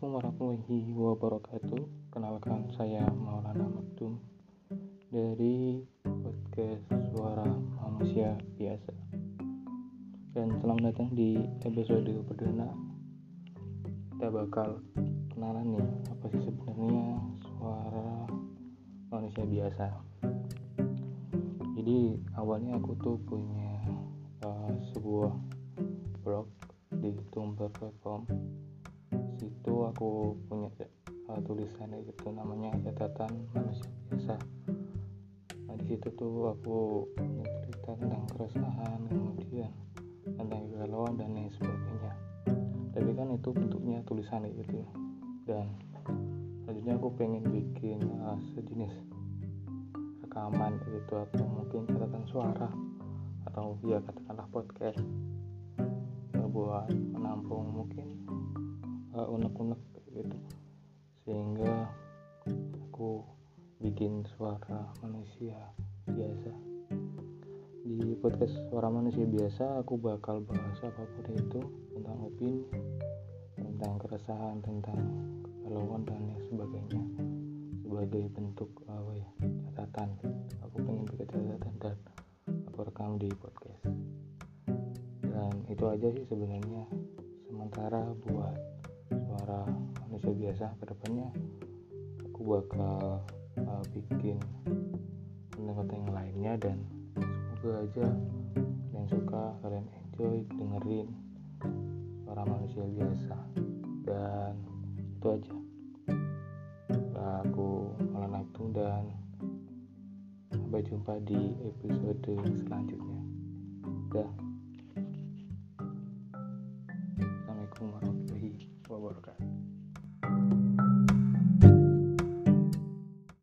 warahmatullahi wabarakatuh. Kenalkan saya Maulana Maktum Dari podcast Suara Manusia Biasa. Dan selamat datang di episode perdana. Kita bakal kenalan nih Apa sih sebenarnya suara manusia biasa? Jadi awalnya aku tuh punya uh, sebuah blog di tumblr.com situ aku punya uh, tulisan itu namanya catatan manusia biasa. Nah di situ tuh aku punya cerita tentang keresahan kemudian tentang kegalauan dan lain sebagainya. Tapi kan itu bentuknya tulisan gitu. Dan selanjutnya aku pengen bikin uh, sejenis rekaman gitu atau mungkin catatan suara atau ya katakanlah podcast ya, buat menampung mungkin uh, unek-unek gitu. Sehingga aku bikin suara manusia biasa. Di podcast suara manusia biasa aku bakal bahas apa pun itu tentang opini tentang keresahan tentang kegalauan dan lain sebagainya. Sebagai bentuk apa ya catatan. Aku pengen bikin catatan dan aku rekam di podcast. Dan itu aja sih sebenarnya. Sementara buat suara manusia biasa ke depannya aku bakal uh, bikin konten-konten yang lainnya dan semoga aja kalian suka kalian enjoy dengerin suara manusia biasa. Dan itu aja. Aku malah Aktung dan sampai jumpa di episode selanjutnya. Dah Assalamualaikum warahmatullahi wabarakatuh